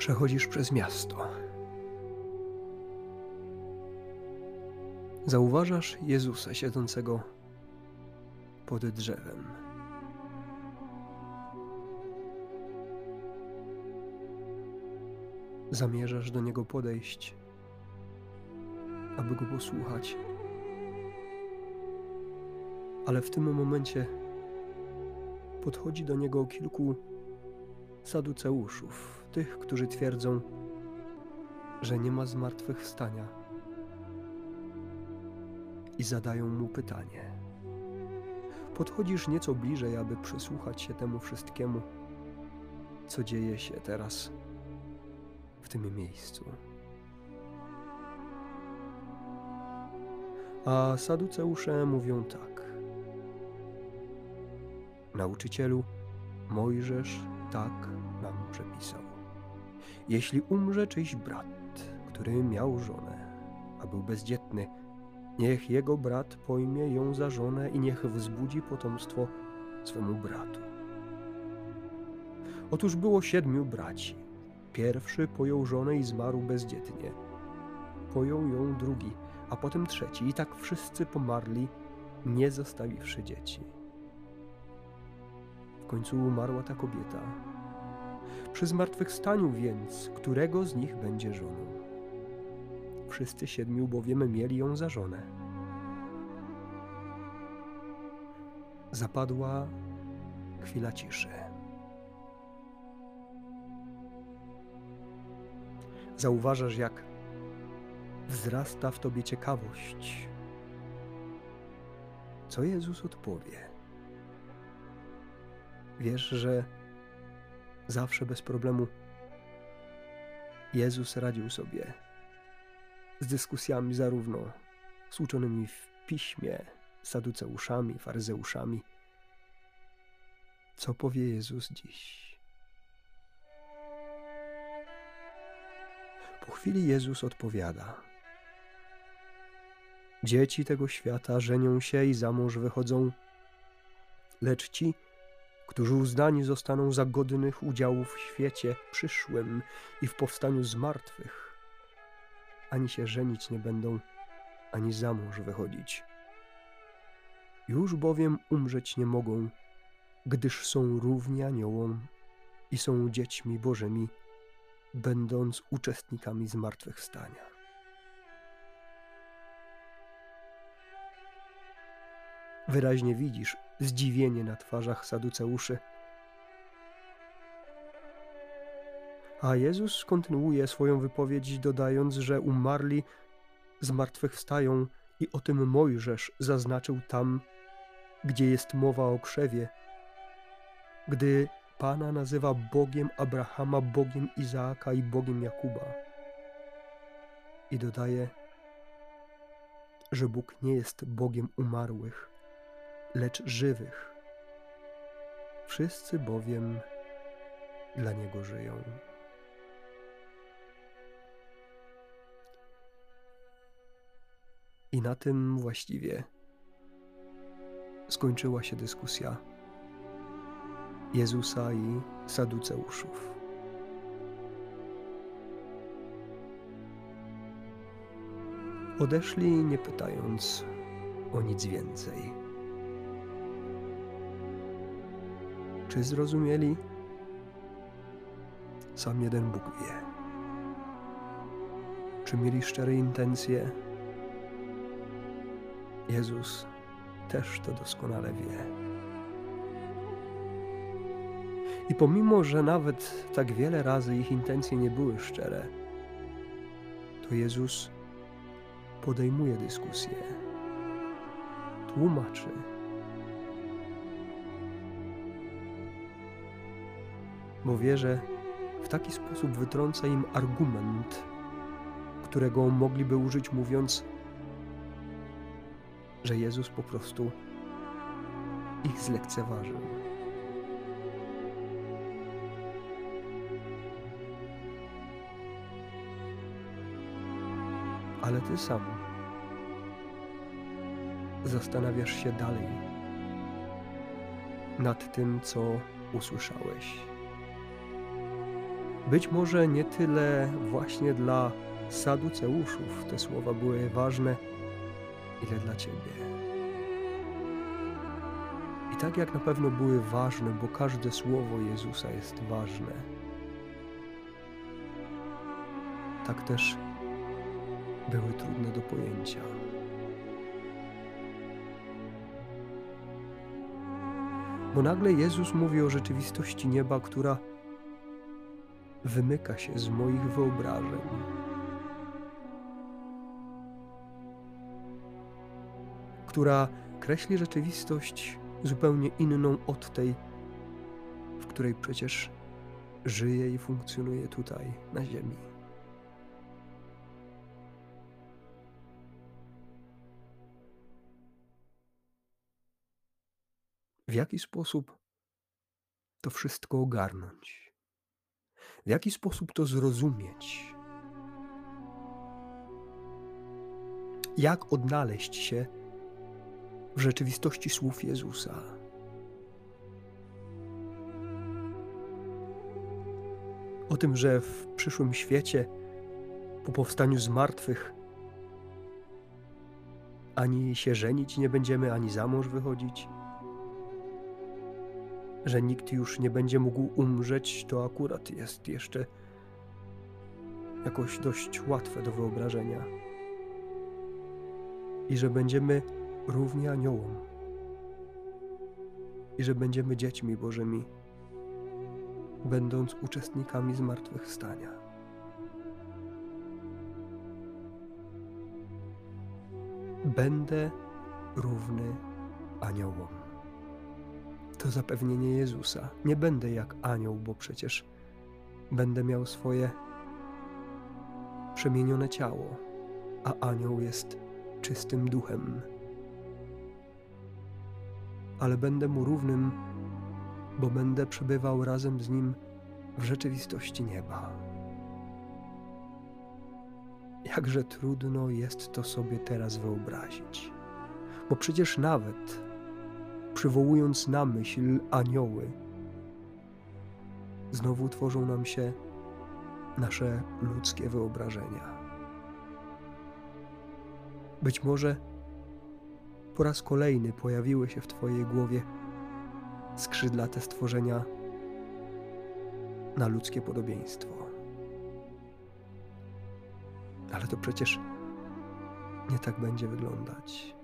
Przechodzisz przez miasto. Zauważasz Jezusa siedzącego pod drzewem. Zamierzasz do niego podejść, aby go posłuchać. Ale w tym momencie podchodzi do niego kilku saduceuszów, tych, którzy twierdzą, że nie ma zmartwychwstania i zadają mu pytanie. Podchodzisz nieco bliżej, aby przysłuchać się temu wszystkiemu, co dzieje się teraz w tym miejscu. A saduceusze mówią tak. Nauczycielu, Mojżesz tak nam przepisał. Jeśli umrze czyjś brat, który miał żonę, a był bezdzietny, niech jego brat pojmie ją za żonę i niech wzbudzi potomstwo swemu bratu. Otóż było siedmiu braci. Pierwszy pojął żonę i zmarł bezdzietnie. Pojął ją drugi, a potem trzeci, i tak wszyscy pomarli, nie zostawiwszy dzieci. W końcu umarła ta kobieta. Przy zmartwychwstaniu więc, którego z nich będzie żoną? Wszyscy siedmiu bowiem mieli ją za żonę. Zapadła chwila ciszy. Zauważasz, jak wzrasta w tobie ciekawość. Co Jezus odpowie? Wiesz, że zawsze bez problemu Jezus radził sobie z dyskusjami zarówno z uczonymi w piśmie, saduceuszami, faryzeuszami. Co powie Jezus dziś? Po chwili Jezus odpowiada: Dzieci tego świata żenią się i za mąż wychodzą, lecz ci, którzy uznani zostaną za godnych udziału w świecie przyszłym i w powstaniu z martwych, ani się żenić nie będą, ani za mąż wychodzić. Już bowiem umrzeć nie mogą, gdyż są równi aniołom i są dziećmi Bożymi, będąc uczestnikami zmartwychwstania. Wyraźnie widzisz zdziwienie na twarzach saduceuszy. A Jezus kontynuuje swoją wypowiedź, dodając, że umarli zmartwychwstają i o tym Mojżesz zaznaczył tam, gdzie jest mowa o krzewie, gdy Pana nazywa Bogiem Abrahama, Bogiem Izaaka i Bogiem Jakuba. I dodaje, że Bóg nie jest Bogiem umarłych, lecz żywych. Wszyscy bowiem dla Niego żyją. I na tym właściwie skończyła się dyskusja Jezusa i Saduceuszów. Odeszli nie pytając o nic więcej. Czy zrozumieli? Sam jeden Bóg wie. Czy mieli szczere intencje? Jezus też to doskonale wie. I pomimo, że nawet tak wiele razy ich intencje nie były szczere, to Jezus podejmuje dyskusję, tłumaczy. Bo wie, że w taki sposób wytrąca im argument, którego mogliby użyć, mówiąc, że Jezus po prostu ich zlekceważył. Ale ty sam zastanawiasz się dalej nad tym, co usłyszałeś. Być może nie tyle właśnie dla saduceuszów te słowa były ważne, ile dla Ciebie. I tak jak na pewno były ważne, bo każde słowo Jezusa jest ważne, tak też były trudne do pojęcia. Bo nagle Jezus mówi o rzeczywistości nieba, która wymyka się z moich wyobrażeń. Która kreśli rzeczywistość zupełnie inną od tej, w której przecież żyje i funkcjonuje tutaj, na Ziemi. W jaki sposób to wszystko ogarnąć? W jaki sposób to zrozumieć? Jak odnaleźć się w rzeczywistości słów Jezusa? O tym, że w przyszłym świecie, po powstaniu z martwych, ani się żenić nie będziemy, ani za mąż wychodzić że nikt już nie będzie mógł umrzeć, to akurat jest jeszcze jakoś dość łatwe do wyobrażenia. I że będziemy równi aniołom. I że będziemy dziećmi Bożymi, będąc uczestnikami zmartwychwstania. Będę równy aniołom to zapewnienie Jezusa. Nie będę jak anioł, bo przecież będę miał swoje przemienione ciało, a anioł jest czystym duchem. Ale będę mu równym, bo będę przebywał razem z nim w rzeczywistości nieba. Jakże trudno jest to sobie teraz wyobrazić, bo przecież nawet przywołując na myśl anioły, znowu tworzą nam się nasze ludzkie wyobrażenia. Być może po raz kolejny pojawiły się w Twojej głowie skrzydlate stworzenia na ludzkie podobieństwo. Ale to przecież nie tak będzie wyglądać.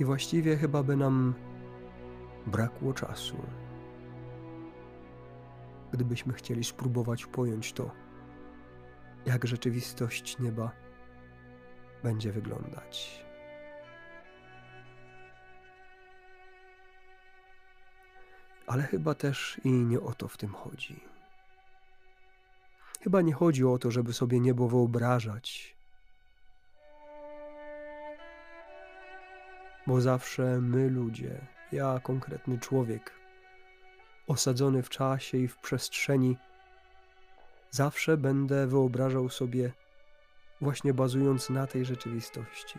I właściwie chyba by nam brakło czasu, gdybyśmy chcieli spróbować pojąć to, jak rzeczywistość nieba będzie wyglądać. Ale chyba też i nie o to w tym chodzi. Chyba nie chodzi o to, żeby sobie niebo wyobrażać, bo zawsze my ludzie, ja konkretny człowiek, osadzony w czasie i w przestrzeni, zawsze będę wyobrażał sobie, właśnie bazując na tej rzeczywistości.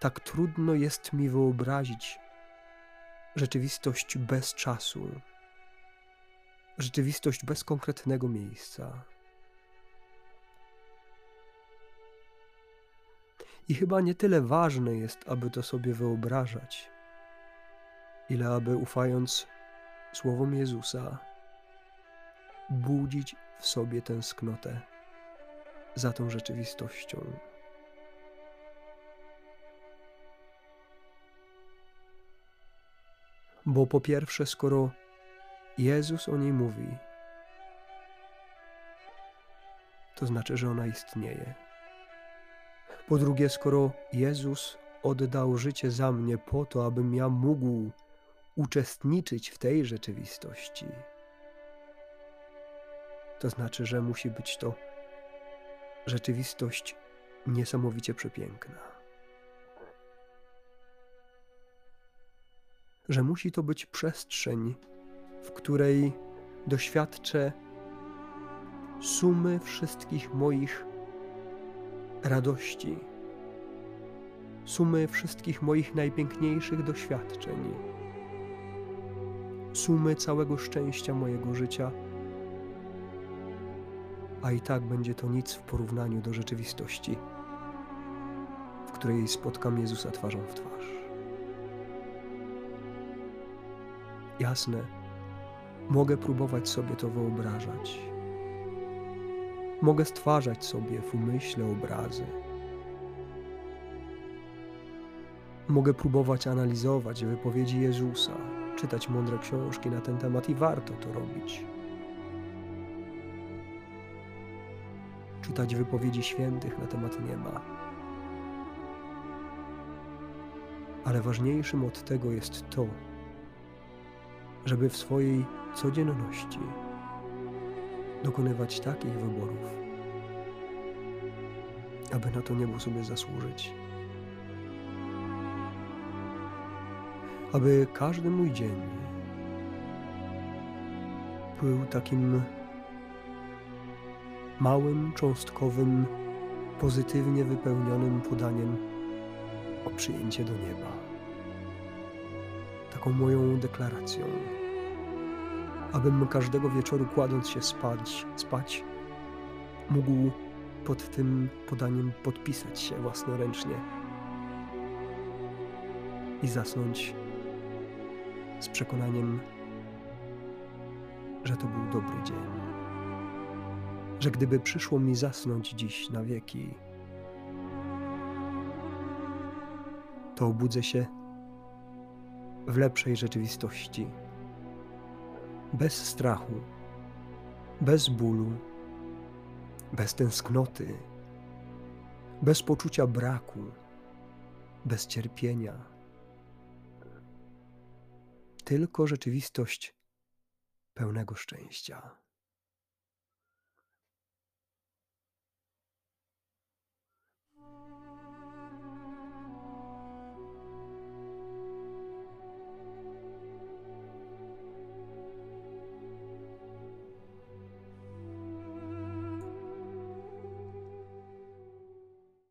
Tak trudno jest mi wyobrazić rzeczywistość bez czasu, rzeczywistość bez konkretnego miejsca. I chyba nie tyle ważne jest, aby to sobie wyobrażać, ile aby ufając słowom Jezusa, budzić w sobie tęsknotę za tą rzeczywistością. Bo po pierwsze, skoro Jezus o niej mówi, to znaczy, że ona istnieje. Po drugie, skoro Jezus oddał życie za mnie po to, abym ja mógł uczestniczyć w tej rzeczywistości, to znaczy, że musi być to rzeczywistość niesamowicie przepiękna. Że musi to być przestrzeń, w której doświadczę sumy wszystkich moich radości, sumy wszystkich moich najpiękniejszych doświadczeń, sumy całego szczęścia mojego życia, a i tak będzie to nic w porównaniu do rzeczywistości, w której spotkam Jezusa twarzą w twarz. Jasne, mogę próbować sobie to wyobrażać. Mogę stwarzać sobie w umyśle obrazy. Mogę próbować analizować wypowiedzi Jezusa, czytać mądre książki na ten temat i warto to robić. Czytać wypowiedzi świętych na temat nieba. Ale ważniejszym od tego jest to, żeby w swojej codzienności dokonywać takich wyborów, aby na to niebo sobie zasłużyć. Aby każdy mój dzień był takim małym, cząstkowym, pozytywnie wypełnionym podaniem o przyjęcie do nieba. Taką moją deklaracją abym każdego wieczoru kładąc się spać, spać mógł pod tym podaniem podpisać się własnoręcznie i zasnąć z przekonaniem, że to był dobry dzień. Że gdyby przyszło mi zasnąć dziś na wieki, to obudzę się w lepszej rzeczywistości bez strachu, bez bólu, bez tęsknoty, bez poczucia braku, bez cierpienia. Tylko rzeczywistość pełnego szczęścia.